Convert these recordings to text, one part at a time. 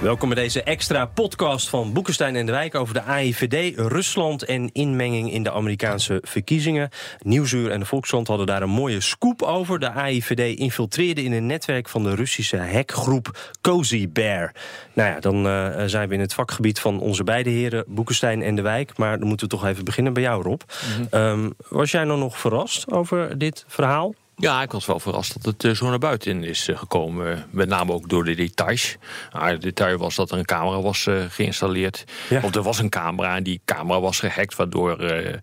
Welkom bij deze extra podcast van Boekenstein en de Wijk over de AIVD, Rusland en inmenging in de Amerikaanse verkiezingen. Nieuwsuur en de Volkskrant hadden daar een mooie scoop over. De AIVD infiltreerde in een netwerk van de Russische hackgroep Cozy Bear. Nou ja, dan uh, zijn we in het vakgebied van onze beide heren, Boekenstein en de Wijk. Maar dan moeten we toch even beginnen bij jou, Rob. Mm um, was jij nou nog verrast over dit verhaal? Ja, ik was wel verrast dat het eh, zo naar buiten is eh, gekomen. Met name ook door de details. Nou, het detail was dat er een camera was uh, geïnstalleerd. Ja. Of er was een camera en die camera was gehackt... waardoor de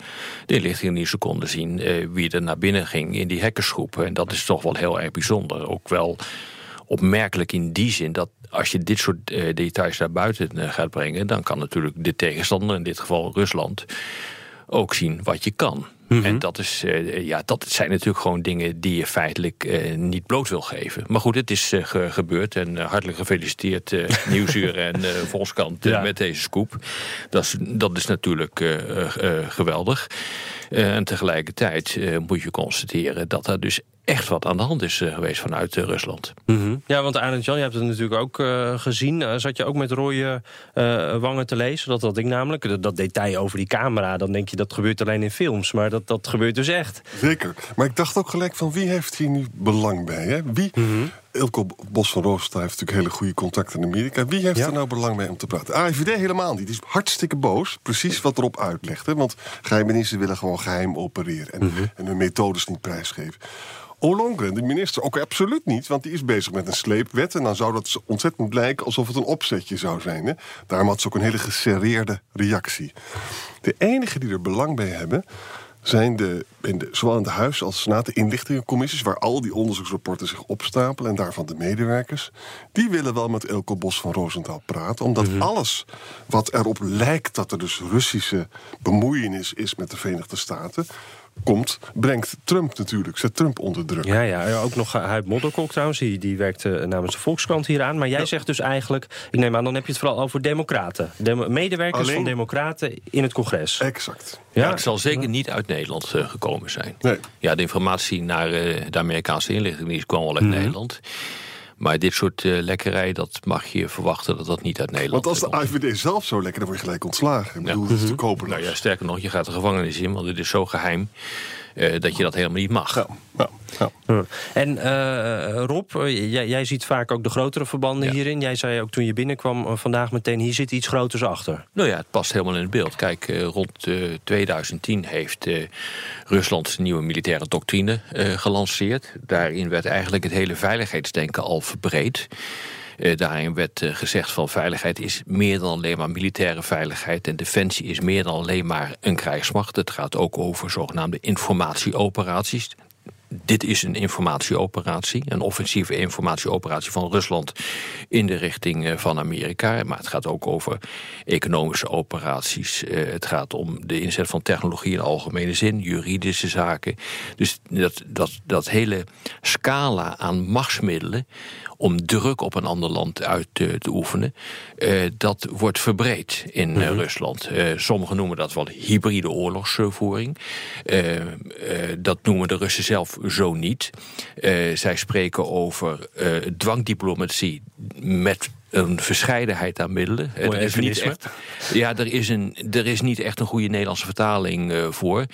inlichtingen niet zo konden zien wie er naar binnen ging in die hackersgroep. En dat is toch wel heel erg bijzonder. Ook wel opmerkelijk in die zin dat als je dit soort details naar buiten gaat brengen... dan kan natuurlijk de tegenstander, in dit geval Rusland, ook zien wat je kan. Mm -hmm. En dat, is, uh, ja, dat zijn natuurlijk gewoon dingen die je feitelijk uh, niet bloot wil geven. Maar goed, het is uh, ge gebeurd. En hartelijk gefeliciteerd Nieuwsuur en Volkskrant ja. met deze scoop. Dat is, dat is natuurlijk geweldig. en tegelijkertijd moet je constateren dat er dus echt wat aan de hand is geweest vanuit Rusland. Mm -hmm. Ja, want Arend Jan, je hebt het natuurlijk ook uh, gezien. Uh, zat je ook met rode uh, wangen te lezen? Dat dat ding namelijk, dat, dat, detail over die camera... dan denk je dat gebeurt alleen in films, maar dat, dat gebeurt dus echt. Zeker. Maar ik dacht ook gelijk van wie heeft hier nu belang bij? Hè? Wie... Mm -hmm. Ilko Bos van Roostra heeft natuurlijk hele goede contacten in Amerika. Wie heeft ja. er nou belang bij om te praten? AIVD helemaal niet. Die is hartstikke boos. Precies wat erop uitlegt. Hè? Want geheimdiensten willen gewoon geheim opereren... en, -hmm. en hun methodes niet prijsgeven. Olongren, de minister, ook absoluut niet. Want die is bezig met een sleepwet. En dan zou dat ontzettend lijken alsof het een opzetje zou zijn. Hè? Daarom had ze ook een hele geserreerde reactie. De enigen die er belang bij hebben zijn de, in de, zowel in de Huis- als Senaat de inlichtingencommissies... waar al die onderzoeksrapporten zich opstapelen en daarvan de medewerkers... die willen wel met Elko Bos van Rosenthal praten... omdat -hmm. alles wat erop lijkt dat er dus Russische bemoeienis is met de Verenigde Staten komt, brengt Trump natuurlijk, zet Trump onder druk. Ja, ja ook nog Huib Modderkok trouwens, die, die werkt uh, namens de Volkskrant hier aan. Maar jij ja. zegt dus eigenlijk, ik neem aan, dan heb je het vooral over democraten. Dem medewerkers Alleen... van democraten in het congres. Exact. Ja, ja het zal zeker niet uit Nederland uh, gekomen zijn. Nee. Ja, de informatie naar uh, de Amerikaanse inlichtingendienst kwam wel uit mm -hmm. Nederland. Maar dit soort uh, lekkerij, dat mag je verwachten dat dat niet uit Nederland Want als de AIVD zelf zo lekker, dan word je gelijk ontslagen. Ik bedoel, ja. dat is te kopen. Nou ja, sterker nog, je gaat de gevangenis in, want het is zo geheim dat je dat helemaal niet mag. Ja. Ja. Ja. En uh, Rob, jij, jij, ziet vaak ook de grotere verbanden ja. hierin. Jij zei ook toen je binnenkwam vandaag meteen, hier zit iets groters achter. Nou ja, het past helemaal in het beeld. Kijk, uh, rond 2010 heeft Rusland zijn nieuwe militaire doctrine gelanceerd. Daarin werd eigenlijk het hele veiligheidsdenken al verbreed. Uh, daarin werd uh, gezegd van veiligheid is meer dan alleen maar militaire veiligheid. En defensie is meer dan alleen maar een krijgsmacht. Het gaat ook over zogenaamde informatieoperaties. Dit is een informatieoperatie, een offensieve informatieoperatie van Rusland in de richting van Amerika. Maar het gaat ook over economische operaties. Het gaat om de inzet van technologie in algemene zin, juridische zaken. Dus dat, dat, dat hele scala aan machtsmiddelen om druk op een ander land uit te, te oefenen, uh, dat wordt verbreed in mm -hmm. Rusland. Sommigen noemen dat wel hybride oorlogsvoering. dat noemen de Russen zelf zo niet. zij spreken over dwangdiplomatie met een verscheidenheid aan middelen. Er is niet echt, ja, er is, een, er is niet echt een goede Nederlandse vertaling voor.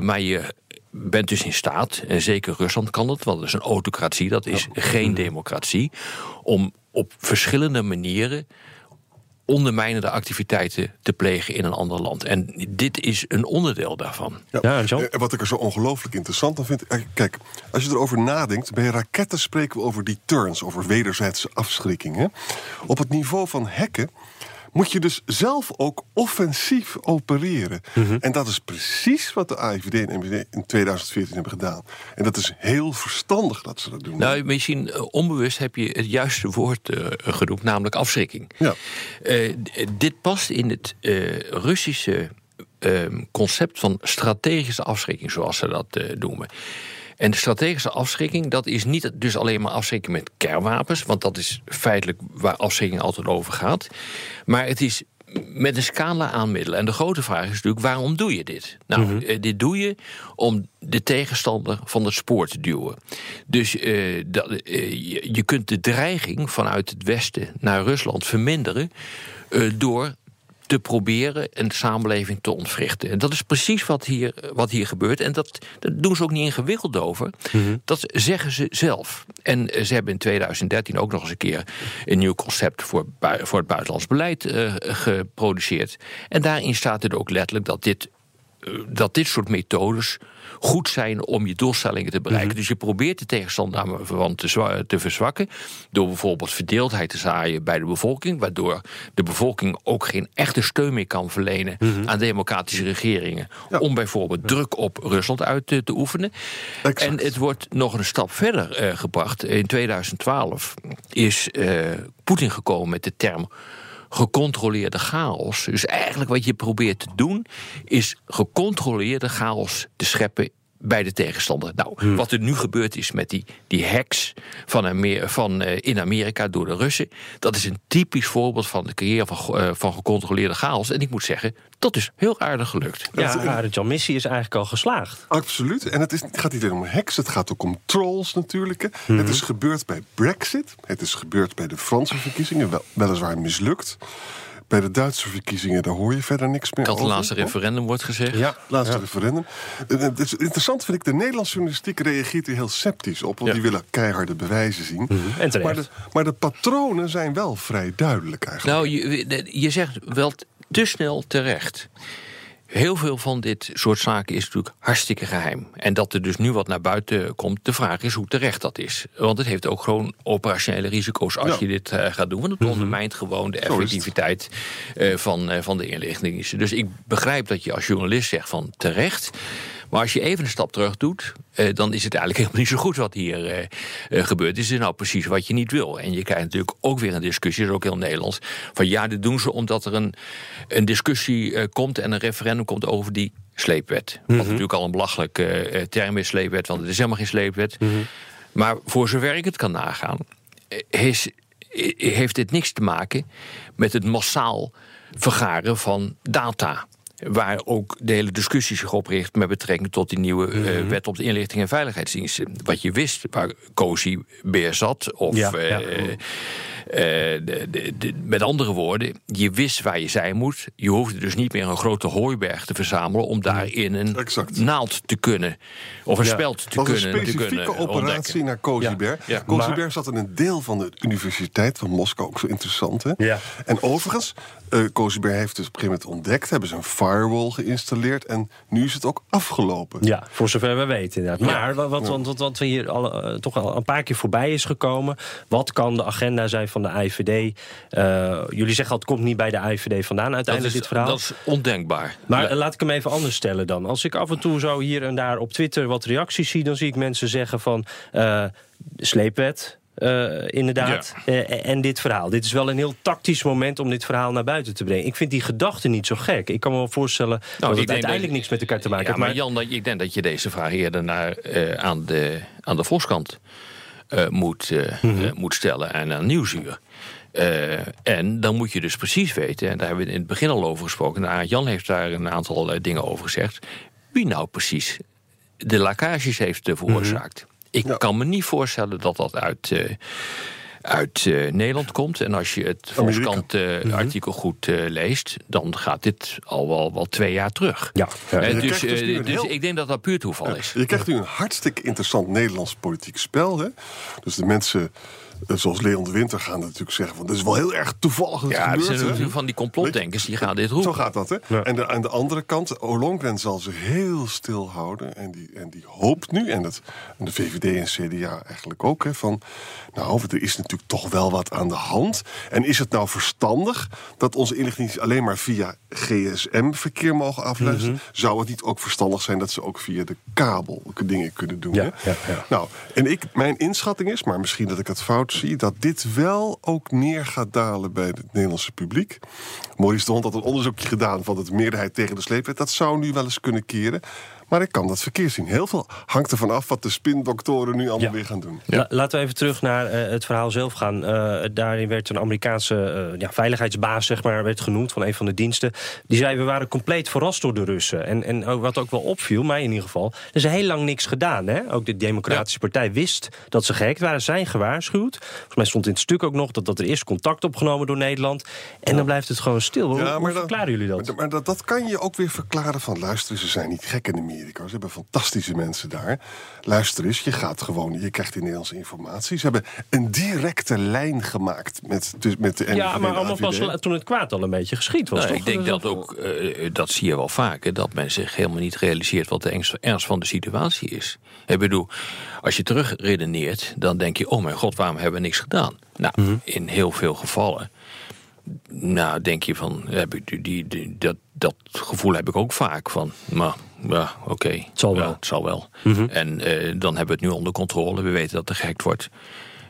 maar je bent dus in staat, en zeker Rusland kan dat, want dat is een autocratie, dat is ja. geen democratie, om op verschillende manieren ondermijnende activiteiten te plegen in een ander land. En dit is een onderdeel daarvan. Ja, ja wat ik er zo ongelooflijk interessant aan vind... kijk, als je erover nadenkt... bij raketten spreken we over deterrence, over wederzijdse afschrikking. Hè? Op het niveau van hacken moet je dus zelf ook offensief opereren. Mhm. En dat is precies wat de AIVD en MVD in 2014 hebben gedaan. En dat is heel verstandig dat ze dat doen. Nou, misschien eh, onbewust heb je het juiste woord eh, genoemd, namelijk afschrikking. Ja. Eh, dit past in het Russische ehm, concept van strategische afschrikking, zoals ze dat noemen. En de strategische afschrikking, dat is niet dus alleen maar afschrikking met kernwapens, want dat is feitelijk waar afschrikking altijd over gaat. Maar het is met een scala aan middelen. En de grote vraag is natuurlijk, waarom doe je dit? Nou, eh, dit doe je om de tegenstander van het spoor te duwen. Dus eh, dat, eh, je, kunt de dreiging vanuit het westen naar Rusland verminderen... door te proberen een samenleving te ontwrichten. En dat is precies wat hier, wat hier gebeurt. En dat, dat doen ze ook niet ingewikkeld over. Dat zeggen ze zelf. En ze hebben in 2013 ook nog eens een keer een nieuw concept voor, voor het buitenlands beleid eh, geproduceerd. En daarin staat er ook letterlijk dat dit dat dit soort methodes goed zijn om je doelstellingen te bereiken. Dus je probeert de tegenstander daarvan te, te verzwakken... door bijvoorbeeld verdeeldheid te zaaien bij de bevolking... waardoor de bevolking ook geen echte steun meer kan verlenen... aan democratische regeringen... Ja. om bijvoorbeeld druk op Rusland uit te, te oefenen. Exact. En het wordt nog een stap verder eh, gebracht. In 2012 is eh, Poetin gekomen met de term gecontroleerde chaos. Dus eigenlijk wat je probeert te doen... is gecontroleerde chaos te scheppen bij de tegenstander. Nou, wat er nu gebeurd is met die, die hacks van, Amer- van, eh, in Amerika door de Russen... dat is een typisch voorbeeld van de creëren van, eh, van gecontroleerde chaos. En ik moet zeggen, dat is heel aardig gelukt. Ja, Arend Jan Missie is eigenlijk al geslaagd. Absoluut. En het, is, het gaat niet alleen om hacks, het gaat ook om trolls natuurlijk. hè. Het is gebeurd bij Brexit. Het is gebeurd bij de Franse verkiezingen, wel, weliswaar mislukt. Bij de Duitse verkiezingen, daar hoor je verder niks meer Het over. laatste referendum wordt gezegd. Ja, Laatste referendum. Eh, Het is interessant vind ik, de Nederlandse journalistiek reageert hier heel sceptisch op. Want Ja. die willen keiharde bewijzen zien. En terecht. Maar de, maar de patronen zijn wel vrij duidelijk eigenlijk. Nou, je, je zegt wel te snel terecht. Heel veel van dit soort zaken is natuurlijk hartstikke geheim. En dat er dus nu wat naar buiten komt, de vraag is hoe terecht dat is. Want het heeft ook gewoon operationele risico's als Ja. je dit eh, gaat doen. Want het ondermijnt gewoon de effectiviteit eh, van, eh, van de inlichtingendiensten. Dus ik begrijp dat je als journalist zegt van terecht. Maar als je even een stap terug doet, eh, dan is het eigenlijk helemaal niet zo goed wat hier eh, eh, gebeurt. Is het nou precies wat je niet wil? En je krijgt natuurlijk ook weer een discussie, dat is ook heel Nederlands. Van ja, dit doen ze omdat er een, een discussie komt en een referendum komt over die sleepwet. Wat natuurlijk al een belachelijk eh, term is, sleepwet, want het is helemaal geen sleepwet. Maar voor zover ik het kan nagaan, is, heeft dit niks te maken met het massaal vergaren van data. Waar ook de hele discussie zich op richt met betrekking tot die nieuwe eh, wet op de inlichting en veiligheidsdiensten. Wat je wist, waar COSI beer zat, of Ja, eh, ja. eh, de, de, de- met andere woorden, je wist waar je zijn moet. Je hoefde dus niet meer een grote hooiberg te verzamelen om daarin een Exact. naald te kunnen, of een Ja. speld te was een kunnen, te specifieke kunnen operatie ontdekken. naar. Koziber Maar- zat in een deel van de Universiteit van Moskou, ook zo interessant. Hè? En overigens, eh Koziber heeft dus op een gegeven moment ontdekt... hebben ze een firewall geïnstalleerd en nu is het ook afgelopen. Ja, voor zover we weten inderdaad. Maar wat, wat, wat, wat we hier al, eh, toch al een paar keer voorbij is gekomen... wat kan de agenda zijn van de AIVD? Eh, jullie zeggen al, het komt niet bij de AIVD vandaan uiteindelijk, is, dit verhaal. dat is ondenkbaar. Maar Ja. laat ik hem even anders stellen dan. Als ik af en toe zo hier en daar op Twitter wat reacties zie... dan zie ik mensen zeggen van eh, sleepwet... eh, inderdaad. Eh, en dit verhaal. Dit is wel een heel tactisch moment om dit verhaal naar buiten te brengen. Ik vind die gedachte niet zo gek. Ik kan me wel voorstellen dat ik het uiteindelijk dat- niks met elkaar te maken Ja, heeft. maar Jan, dat- ik denk dat je deze vraag eerder naar, eh, aan, de, aan de Volkskant moet, Mhm. moet stellen en aan Nieuwsuur. Eh, en dan moet je dus precies weten, en daar hebben we in het begin al over gesproken... en Jan heeft daar een aantal dingen over gezegd... wie nou precies de lakages heeft eh, veroorzaakt. Ik Ja. kan me niet voorstellen dat dat uit... eh, uit eh, Nederland komt. En als je het Amerika. Volkskant-artikel goed eh, leest... dan gaat dit al wel, wel twee jaar terug. Ja, ja. Eh, dus dus eh, dus heel- ik denk dat dat puur toeval is. Je krijgt nu een hartstikke interessant Nederlands politiek spel. Hè? Dus de mensen eh, zoals Leon de Winter gaan natuurlijk zeggen van... dat is wel heel erg toevallig dat het Ja, gebeurt. zijn hè. natuurlijk van die complotdenkers die gaan dit roepen. Zo gaat dat, hè? Ja. En de, aan de andere kant, Ollongren zal zich heel stil houden. En die, en die hoopt nu, en, en de VVD en CDA eigenlijk ook, hè, van... nou, er is natuurlijk toch wel wat aan de hand. En is het nou verstandig dat onze inlichting alleen maar via gsm-verkeer mogen afluisteren? Mhm. Zou het niet ook verstandig zijn dat ze ook via de kabel dingen kunnen doen? Ja, hè? ja, ja. Nou, en ik, mijn inschatting is, maar misschien dat ik het fout zie... dat dit wel ook neer gaat dalen bij het Nederlandse publiek. Maurice de Hond had een onderzoekje gedaan... van de meerderheid tegen de sleepwet. Dat zou nu wel eens kunnen keren. Maar ik kan dat verkeerd zien. Heel veel hangt ervan af wat de spindoktoren nu allemaal Ja. weer gaan doen. La- laten we even terug naar eh, het verhaal zelf gaan. Eh, daarin werd een Amerikaanse eh, ja, veiligheidsbaas, zeg maar, werd genoemd van een van de diensten. Die zei: We waren compleet verrast door de Russen. En, en wat ook wel opviel, mij in ieder geval. Er is heel lang niks gedaan. Hè? Ook de Democratische Partij wist dat ze gehackt waren, zijn gewaarschuwd. Volgens mij stond in het stuk ook nog dat, dat er eerst contact opgenomen door Nederland. En dan blijft het gewoon stil. Hoe, hoe dan- verklaren jullie dat? Maar, maar dat, dat kan je ook weer verklaren van... luister, ze zijn niet gek in Amerika. Ze hebben fantastische mensen daar. Luister eens, je gaat gewoon... je krijgt die Nederlandse informatie. Ze hebben een directe lijn gemaakt met, dus met de NVD ja, maar allemaal pas toen het kwaad al een beetje geschied was. Nou, toch? ik denk dat ook, eh, dat zie je wel vaker, dat men zich helemaal niet realiseert wat de ernst, van de situatie is. Ik bedoel, als je terugredeneert, dan denk je, oh mijn god, waarom hebben we niks gedaan? Nou, Mhm. in heel veel gevallen, nou, denk je van, heb ik die, die, die- dat, dat gevoel heb ik ook vaak van, maar ja, oké. Het zal Ja, wel. het zal wel. Mhm. En eh, dan hebben we het nu onder controle, we weten dat er gehackt wordt.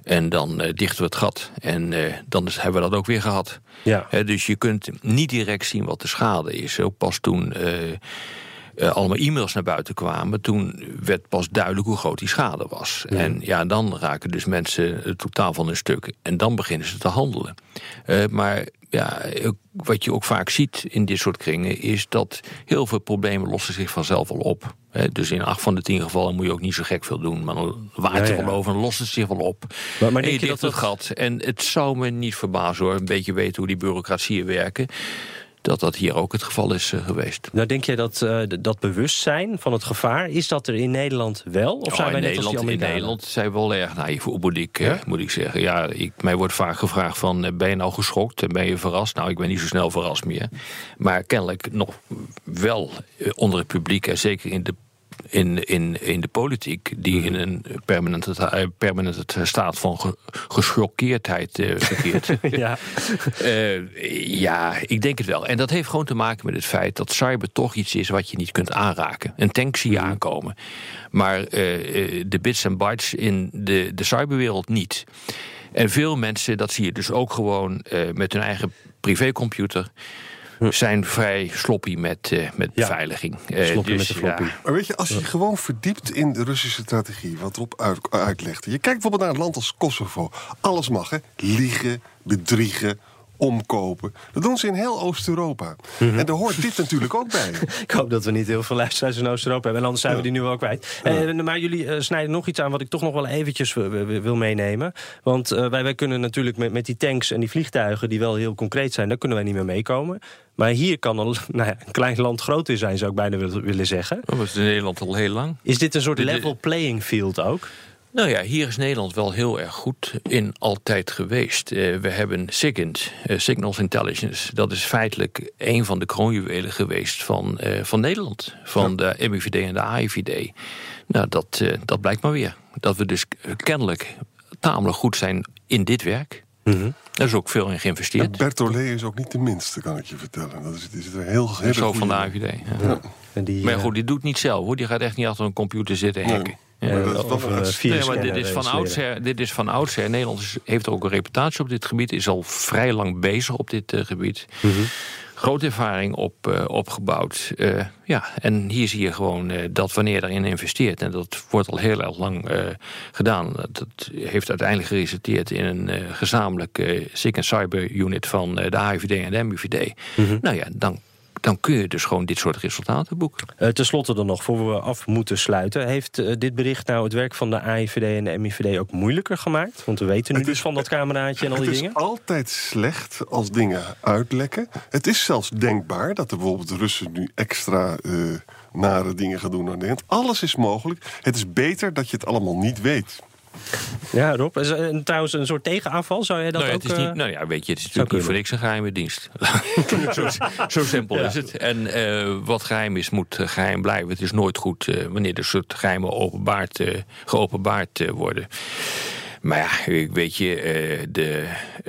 En dan eh, dichten we het gat. En eh, dan is- hebben we dat ook weer gehad. Ja. Dus je kunt niet direct zien wat de schade is. Ook pas toen eh, allemaal e-mails naar buiten kwamen, toen werd pas duidelijk hoe groot die schade was. En ja, dan raken dus mensen het totaal van hun stuk. En dan beginnen ze te handelen. Eh, maar ja, wat je ook vaak ziet in dit soort kringen, is dat heel veel problemen lossen zich vanzelf al op. Dus in acht van de tien gevallen moet je ook niet zo gek veel doen. Maar dan waait Ja, er ja. over en lost het zich wel op. Maar- maar en je je dat het gat. En het zou me niet verbazen hoor, een beetje weten hoe die bureaucratieën werken. Dat dat hier ook het geval is eh, geweest. Nou, denk jij dat eh, dat bewustzijn van het gevaar, is dat er in Nederland wel? Of zijn Oh, wij in, net als die Nederland, in Amerikanen? Nederland zijn we wel erg naïef, moet ik, eh, Ja? moet ik zeggen. Ja, ik, mij wordt vaak gevraagd van, ben je nou geschokt? en Ben je verrast? Nou, ik ben niet zo snel verrast meer. Maar kennelijk nog wel onder het publiek... en zeker in de, in, in, in de politiek... die in een permanente, eh, permanente staat van ge, geschokkeerdheid eh, verkeert... Ja, Eh, ja, ik denk het wel. En dat heeft gewoon te maken met het feit dat cyber toch iets is wat je niet kunt aanraken. Een tank zie je aankomen. Maar de bits en bytes in de, de cyberwereld niet. En veel mensen, dat zie je dus ook gewoon met hun eigen privécomputer. Zijn vrij sloppy met, eh, met Ja, beveiliging. Eh, sloppy dus met de floppy. ja, Maar weet je, als je gewoon verdiept in de Russische strategie, wat erop uit, uitlegde. Je kijkt bijvoorbeeld naar een land als Kosovo. Alles mag, hè? Liegen, bedriegen, omkopen. Dat doen ze in heel Oost-Europa. Mhm. En daar hoort dit natuurlijk ook bij. ik hoop dat we niet heel veel luisteraars in Oost-Europa hebben. En anders zijn we die nu wel kwijt. Eh, maar jullie eh, snijden nog iets aan wat ik toch nog wel eventjes w- w- wil meenemen. Want eh, wij, wij kunnen natuurlijk met, met die tanks en die vliegtuigen... die wel heel concreet zijn, daar kunnen wij niet meer meekomen. Maar hier kan een, nou ja, een klein land groot in zijn, zou ik bijna willen, willen zeggen. dat was in Nederland al heel lang. Is dit een soort level playing field ook? Nou ja, hier is Nederland wel heel erg goed in altijd geweest. Eh, we hebben SIGINT, eh, Signals Intelligence. Dat is feitelijk een van de kroonjuwelen geweest van, eh, van Nederland. Van de MIVD en de AIVD. Nou, dat, eh, dat blijkt maar weer. Dat we dus kennelijk tamelijk goed zijn in dit werk. Mhm. Er is ook veel in En geïnvesteerd. Bertollet is ook niet de minste, kan ik je vertellen. Dat is, is een heel, hele Zo van de AIVD. Ja. En die, Maar goed, die doet niet zelf hoor. Die gaat echt niet achter een computer zitten hacken. Dat is Nee, maar dit is, van oudsher, dit is van oudsher. Nederland heeft ook een reputatie op dit gebied. Is al vrij lang bezig op dit eh, gebied. Mhm. Grote ervaring op, eh, opgebouwd. Eh, ja, en hier zie je gewoon dat wanneer erin investeert... en dat wordt al heel erg lang gedaan... dat heeft uiteindelijk geresulteerd in een gezamenlijk eh SIG en Cyber unit... van de AIVD en de MIVD. Mhm. Nou ja, dan, dan kun je dus gewoon dit soort resultaten boeken. Eh, Ten slotte dan nog, voor we af moeten sluiten. Heeft eh, dit bericht nou het werk van de AIVD en de MIVD ook moeilijker gemaakt? Want we weten nu Het dus is- van dat cameraatje en al die het is dingen. altijd slecht als dingen uitlekken. Het is zelfs denkbaar dat er bijvoorbeeld de Russen nu extra eh, nare dingen gaan doen aan Nederland. Alles is mogelijk. Het is beter dat je het allemaal niet weet. Ja, Rob. Is, uh, trouwens, een soort tegenaanval, zou jij dat nou ook... Het is niet, uh, nou ja, weet je, het is natuurlijk niet voor niks een geheime dienst. zo, zo, simpel ja. is het. En uh, wat geheim is, moet geheim blijven. Het is nooit goed wanneer er soort geheimen openbaard, geopenbaard worden. Maar ja, weet je, de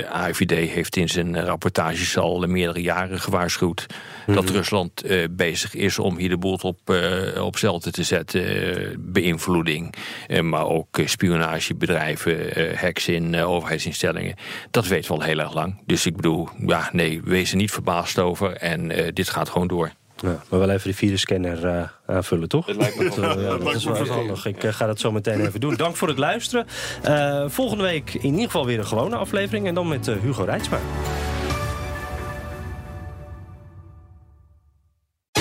AIVD heeft in zijn rapportages al meerdere jaren gewaarschuwd mm -hmm. dat Rusland uh, bezig is om hier de boel op, uh, op zelte te zetten. Beïnvloeding, maar ook spionagebedrijven, hacks in overheidsinstellingen. Dat weten we al heel erg lang. Dus ik bedoel, ja, nee, wees er niet verbaasd over. En dit gaat gewoon door. Ja, maar wel even de virusscanner uh, aanvullen, toch? Dat lijkt me ja, dat is wel handig. Ik uh, ga dat zo meteen even doen. Dank voor het luisteren. volgende week in ieder geval weer een gewone aflevering. En dan met Hugo Reitsma.